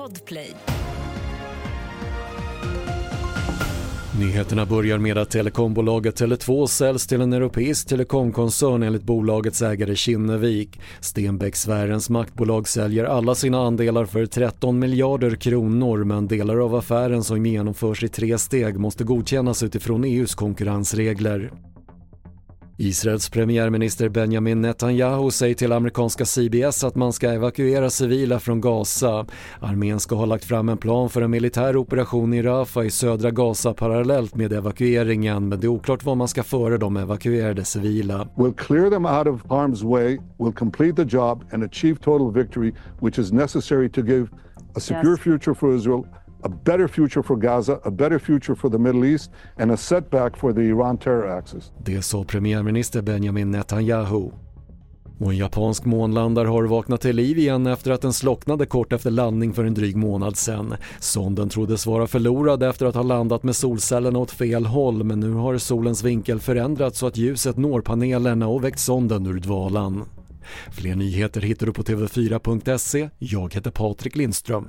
Podplay. Nyheterna börjar med att telekombolaget Tele2 säljs till en europeisk telekomkoncern enligt bolagets ägare Kinnevik. Stenbecksfärens maktbolag säljer alla sina andelar för 13 miljarder kronor men delar av affären som genomförs i tre steg måste godkännas utifrån EUs konkurrensregler. Israels premiärminister Benjamin Netanyahu säger till amerikanska CBS att man ska evakuera civila från Gaza. Armén ska ha lagt fram en plan för en militär operation i Rafah i södra Gaza parallellt med evakueringen men det är oklart vad man ska före de evakuerade civila. We'll clear them out of harm's way, we'll complete the job and achieve total victory which is necessary to give a secure future for Israel a better future for Gaza, a better future for the Middle East, and a setback for the Iran terror axis. Det sa premiärminister Benjamin Netanyahu. Och en japansk månlandare har vaknat till liv igen efter att den slocknade kort efter landning för en dryg månad sedan. Sonden troddes vara förlorad efter att ha landat med solcellerna åt fel håll men nu har solens vinkel förändrats så att ljuset når panelerna och väckt sonden ur dvalan. Fler nyheter hittar du på TV4.se. Jag heter Patrik Lindström.